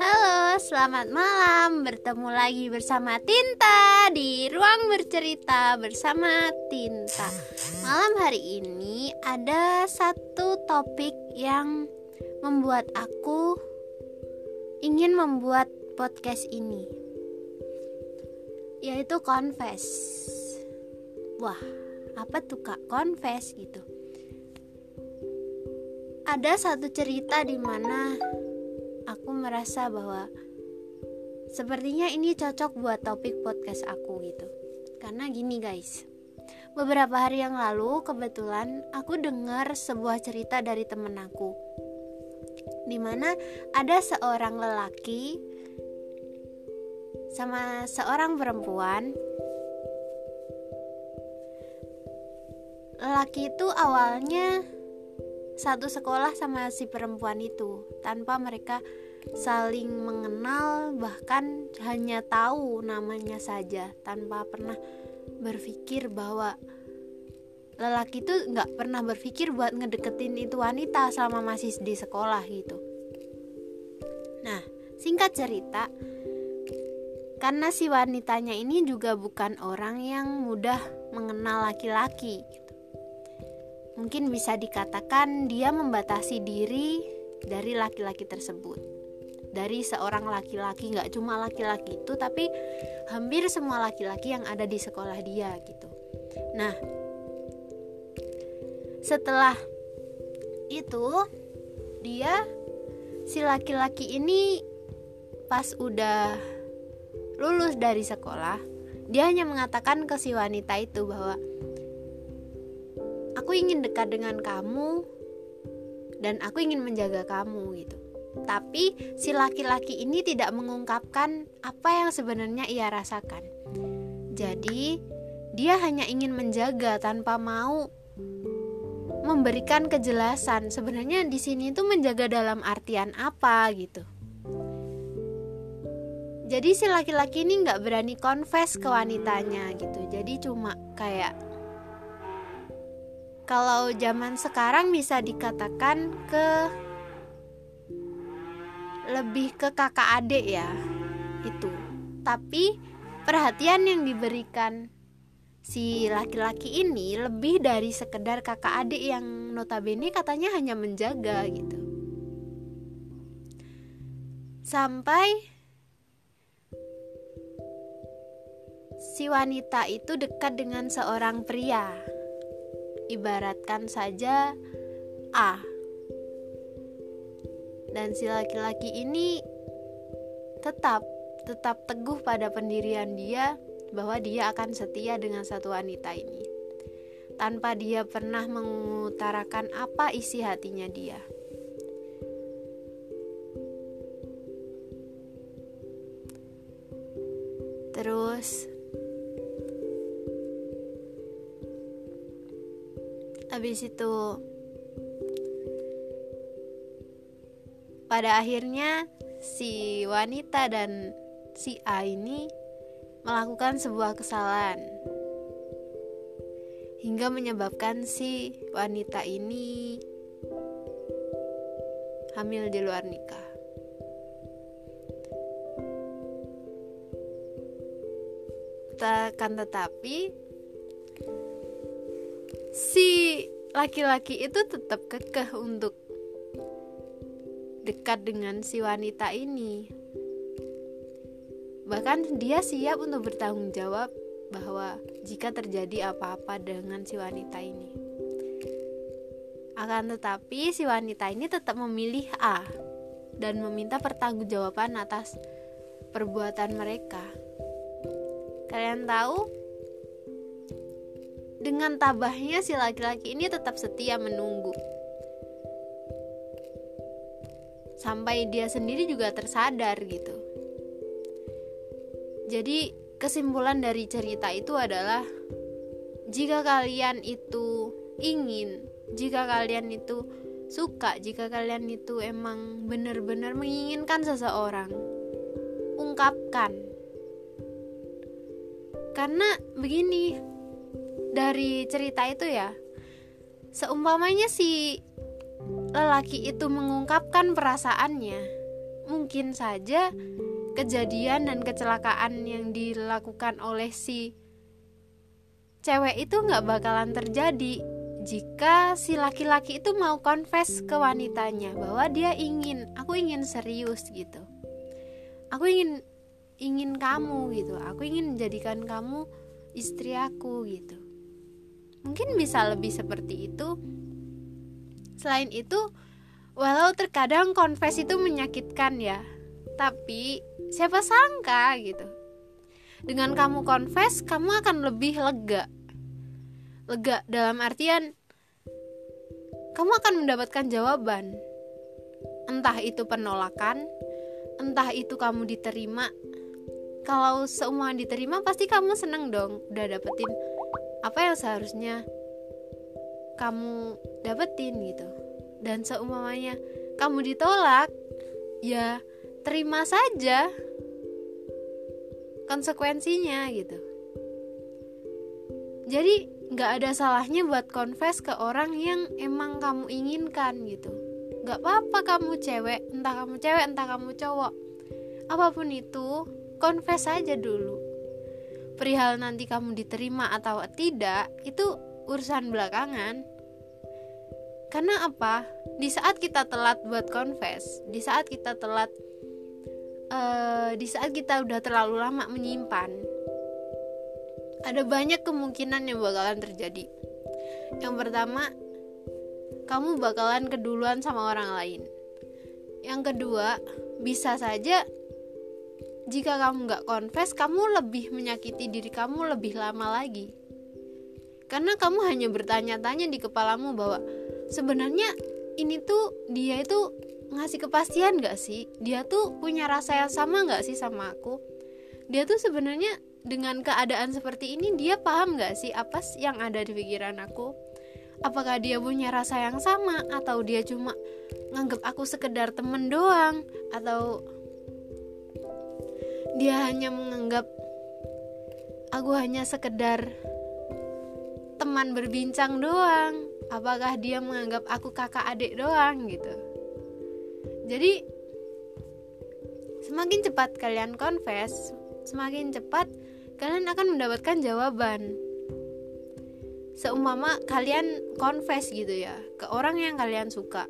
Halo, selamat malam. Bertemu lagi bersama Tinta di ruang bercerita bersama Tinta. Malam hari ini ada satu topik yang membuat aku ingin membuat podcast ini, yaitu confess. Wah, apa tuh kak confess gitu? Ada satu cerita di mana aku merasa bahwa sepertinya ini cocok buat topik podcast aku gitu. Karena gini guys, beberapa hari yang lalu kebetulan aku dengar sebuah cerita dari temen aku. Di mana ada seorang lelaki sama seorang perempuan. Lelaki itu awalnya satu sekolah sama si perempuan itu tanpa mereka saling mengenal bahkan hanya tahu namanya saja tanpa pernah berpikir bahwa lelaki itu nggak pernah berpikir buat ngedeketin itu wanita selama masih di sekolah gitu. Nah singkat cerita karena si wanitanya ini juga bukan orang yang mudah mengenal laki-laki mungkin bisa dikatakan dia membatasi diri dari laki-laki tersebut. Dari seorang laki-laki nggak cuma laki-laki itu tapi hampir semua laki-laki yang ada di sekolah dia gitu. Nah setelah itu dia si laki-laki ini pas udah lulus dari sekolah dia hanya mengatakan ke si wanita itu bahwa aku ingin dekat dengan kamu dan aku ingin menjaga kamu gitu. Tapi si laki-laki ini tidak mengungkapkan apa yang sebenarnya ia rasakan. Jadi, dia hanya ingin menjaga tanpa mau memberikan kejelasan sebenarnya di sini itu menjaga dalam artian apa gitu. Jadi si laki-laki ini nggak berani confess ke wanitanya gitu. Jadi cuma kayak kalau zaman sekarang bisa dikatakan ke lebih ke kakak adik ya itu. Tapi perhatian yang diberikan si laki-laki ini lebih dari sekedar kakak adik yang notabene katanya hanya menjaga gitu. Sampai si wanita itu dekat dengan seorang pria ibaratkan saja A. Dan si laki-laki ini tetap tetap teguh pada pendirian dia bahwa dia akan setia dengan satu wanita ini. Tanpa dia pernah mengutarakan apa isi hatinya dia. Terus habis itu pada akhirnya si wanita dan si A ini melakukan sebuah kesalahan hingga menyebabkan si wanita ini hamil di luar nikah. Akan tetapi si laki-laki itu tetap kekeh untuk dekat dengan si wanita ini. Bahkan dia siap untuk bertanggung jawab bahwa jika terjadi apa-apa dengan si wanita ini. Akan tetapi si wanita ini tetap memilih A dan meminta pertanggungjawaban atas perbuatan mereka. Kalian tahu dengan tabahnya si laki-laki ini tetap setia menunggu. Sampai dia sendiri juga tersadar gitu. Jadi kesimpulan dari cerita itu adalah jika kalian itu ingin, jika kalian itu suka, jika kalian itu emang benar-benar menginginkan seseorang, ungkapkan. Karena begini, dari cerita itu ya seumpamanya si lelaki itu mengungkapkan perasaannya, mungkin saja kejadian dan kecelakaan yang dilakukan oleh si cewek itu nggak bakalan terjadi jika si laki-laki itu mau confess ke wanitanya bahwa dia ingin aku ingin serius gitu. Aku ingin ingin kamu gitu. Aku ingin menjadikan kamu istri aku gitu mungkin bisa lebih seperti itu selain itu walau terkadang confess itu menyakitkan ya tapi siapa sangka gitu dengan kamu confess kamu akan lebih lega lega dalam artian kamu akan mendapatkan jawaban. Entah itu penolakan, entah itu kamu diterima. Kalau semua diterima pasti kamu seneng dong, udah dapetin apa yang seharusnya kamu dapetin gitu. Dan seumumnya kamu ditolak, ya terima saja konsekuensinya gitu. Jadi nggak ada salahnya buat confess ke orang yang emang kamu inginkan gitu nggak apa-apa kamu cewek entah kamu cewek entah kamu cowok apa pun itu confess aja dulu perihal nanti kamu diterima atau tidak itu urusan belakangan karena apa di saat kita telat buat confess di saat kita telat uh, di saat kita udah terlalu lama menyimpan ada banyak kemungkinan yang bakalan terjadi. Yang pertama, kamu bakalan keduluan sama orang lain. Yang kedua, bisa saja jika kamu nggak confess, kamu lebih menyakiti diri kamu lebih lama lagi. Karena kamu hanya bertanya-tanya di kepalamu bahwa sebenarnya ini tuh dia itu ngasih kepastian gak sih? Dia tuh punya rasa yang sama gak sih sama aku? Dia tuh sebenarnya dengan keadaan seperti ini dia paham gak sih apa yang ada di pikiran aku apakah dia punya rasa yang sama atau dia cuma nganggap aku sekedar temen doang atau dia hanya menganggap aku hanya sekedar teman berbincang doang. Apakah dia menganggap aku kakak adik doang gitu? Jadi semakin cepat kalian confess semakin cepat kalian akan mendapatkan jawaban. Seumpama kalian confess gitu ya ke orang yang kalian suka.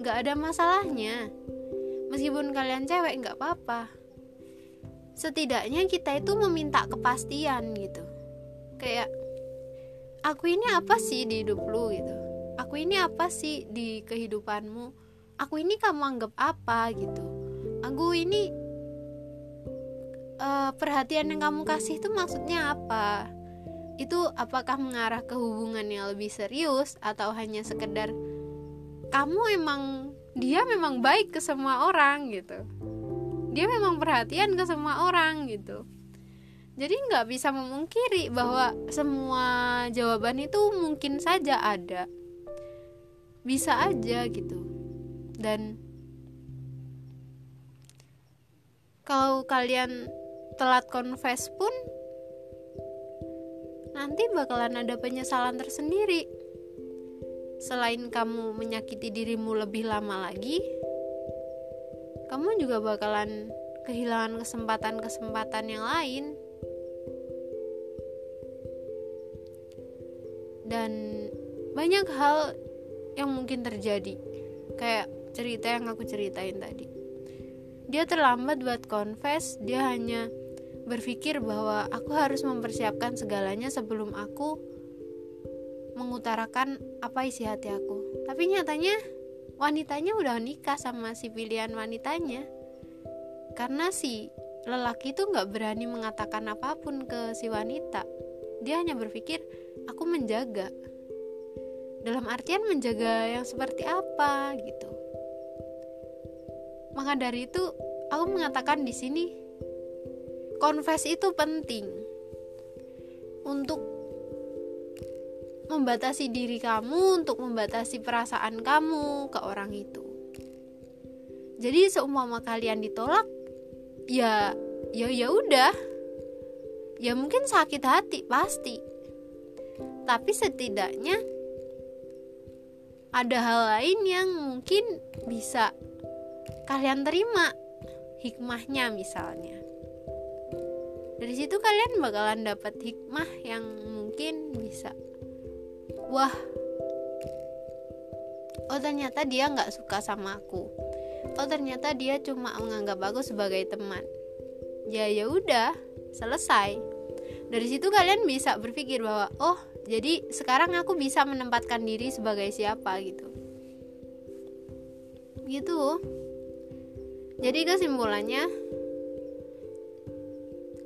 Nggak ada masalahnya. Meskipun kalian cewek nggak apa-apa setidaknya kita itu meminta kepastian gitu. Kayak aku ini apa sih di hidup lu? gitu. Aku ini apa sih di kehidupanmu? Aku ini kamu anggap apa? gitu. Aku ini uh, perhatian yang kamu kasih itu maksudnya apa? Itu apakah mengarah ke hubungan yang lebih serius atau hanya sekedar kamu emang dia memang baik ke semua orang? gitu. Dia memang perhatian ke semua orang gitu. Jadi nggak bisa memungkiri bahwa semua jawaban itu mungkin saja ada. Bisa aja gitu. Dan kalau kalian telat confess pun nanti bakalan ada penyesalan tersendiri. Selain kamu menyakiti dirimu lebih lama lagi, kamu juga bakalan kehilangan kesempatan-kesempatan yang lain. Dan banyak hal yang mungkin terjadi. Kayak cerita yang aku ceritain tadi. Dia terlambat buat confess, dia hanya berpikir bahwa aku harus mempersiapkan segalanya sebelum aku mengutarakan apa isi hati aku. Tapi nyatanya wanitanya udah nikah sama si pilihan wanitanya. Karena si lelaki itu nggak berani mengatakan apa pun ke si wanita. Dia hanya berpikir aku menjaga. Dalam artian menjaga yang seperti apa gitu. Maka dari itu aku mengatakan di sini confess itu penting untuk membatasi diri kamu untuk membatasi perasaan kamu ke orang itu. Jadi seumpama kalian ditolak ya ya ya udah. Ya mungkin sakit hati pasti. Tapi setidaknya ada hal lain yang mungkin bisa kalian terima hikmahnya misalnya. Dari situ kalian bakalan dapat hikmah yang mungkin bisa wah. Oh ternyata dia nggak suka sama aku. Oh ternyata dia cuma menganggap aku sebagai teman. Ya ya udah selesai. Dari situ kalian bisa berpikir bahwa oh jadi sekarang aku bisa menempatkan diri sebagai siapa gitu. Gitu. Jadi kesimpulannya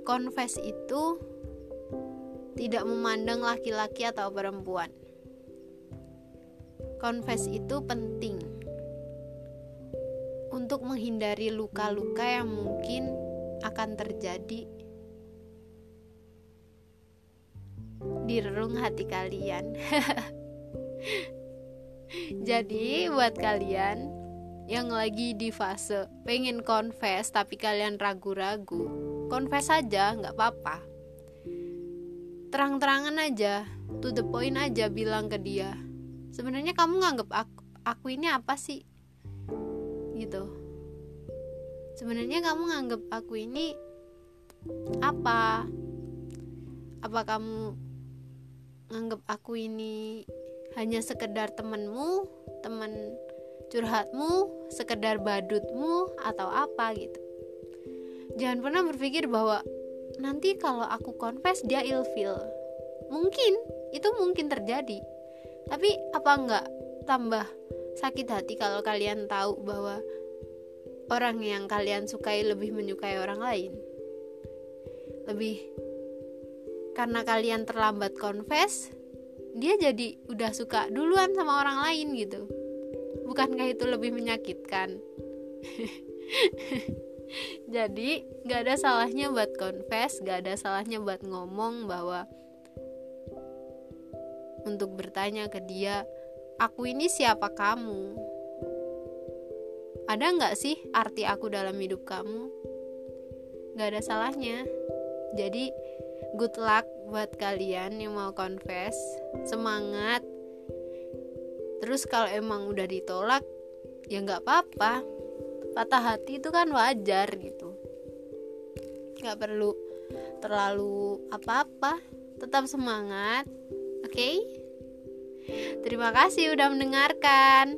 confess itu tidak memandang laki-laki atau perempuan confess itu penting untuk menghindari luka-luka yang mungkin akan terjadi di relung hati kalian. Jadi buat kalian yang lagi di fase pengen confess tapi kalian ragu-ragu, confess aja nggak apa-apa. Terang-terangan aja, to the point aja bilang ke dia. Sebenarnya kamu nganggap aku, aku ini apa sih? Gitu. Sebenarnya kamu nganggap aku ini apa? Apa kamu nganggap aku ini hanya sekedar temenmu, temen curhatmu, sekedar badutmu atau apa gitu. Jangan pernah berpikir bahwa nanti kalau aku confess dia ilfil. Mungkin itu mungkin terjadi. Tapi apa enggak tambah sakit hati kalau kalian tahu bahwa orang yang kalian sukai lebih menyukai orang lain? Lebih karena kalian terlambat confess dia jadi udah suka duluan sama orang lain gitu bukankah itu lebih menyakitkan jadi gak ada salahnya buat confess gak ada salahnya buat ngomong bahwa untuk bertanya ke dia aku ini siapa kamu? Ada nggak sih arti aku dalam hidup kamu? Gak ada salahnya. Jadi good luck buat kalian yang mau confess. Semangat. Terus kalau emang udah ditolak ya nggak apa-apa. Patah hati itu kan wajar gitu. Nggak perlu terlalu apa-apa. Tetap semangat oke okay? terima kasih udah mendengarkan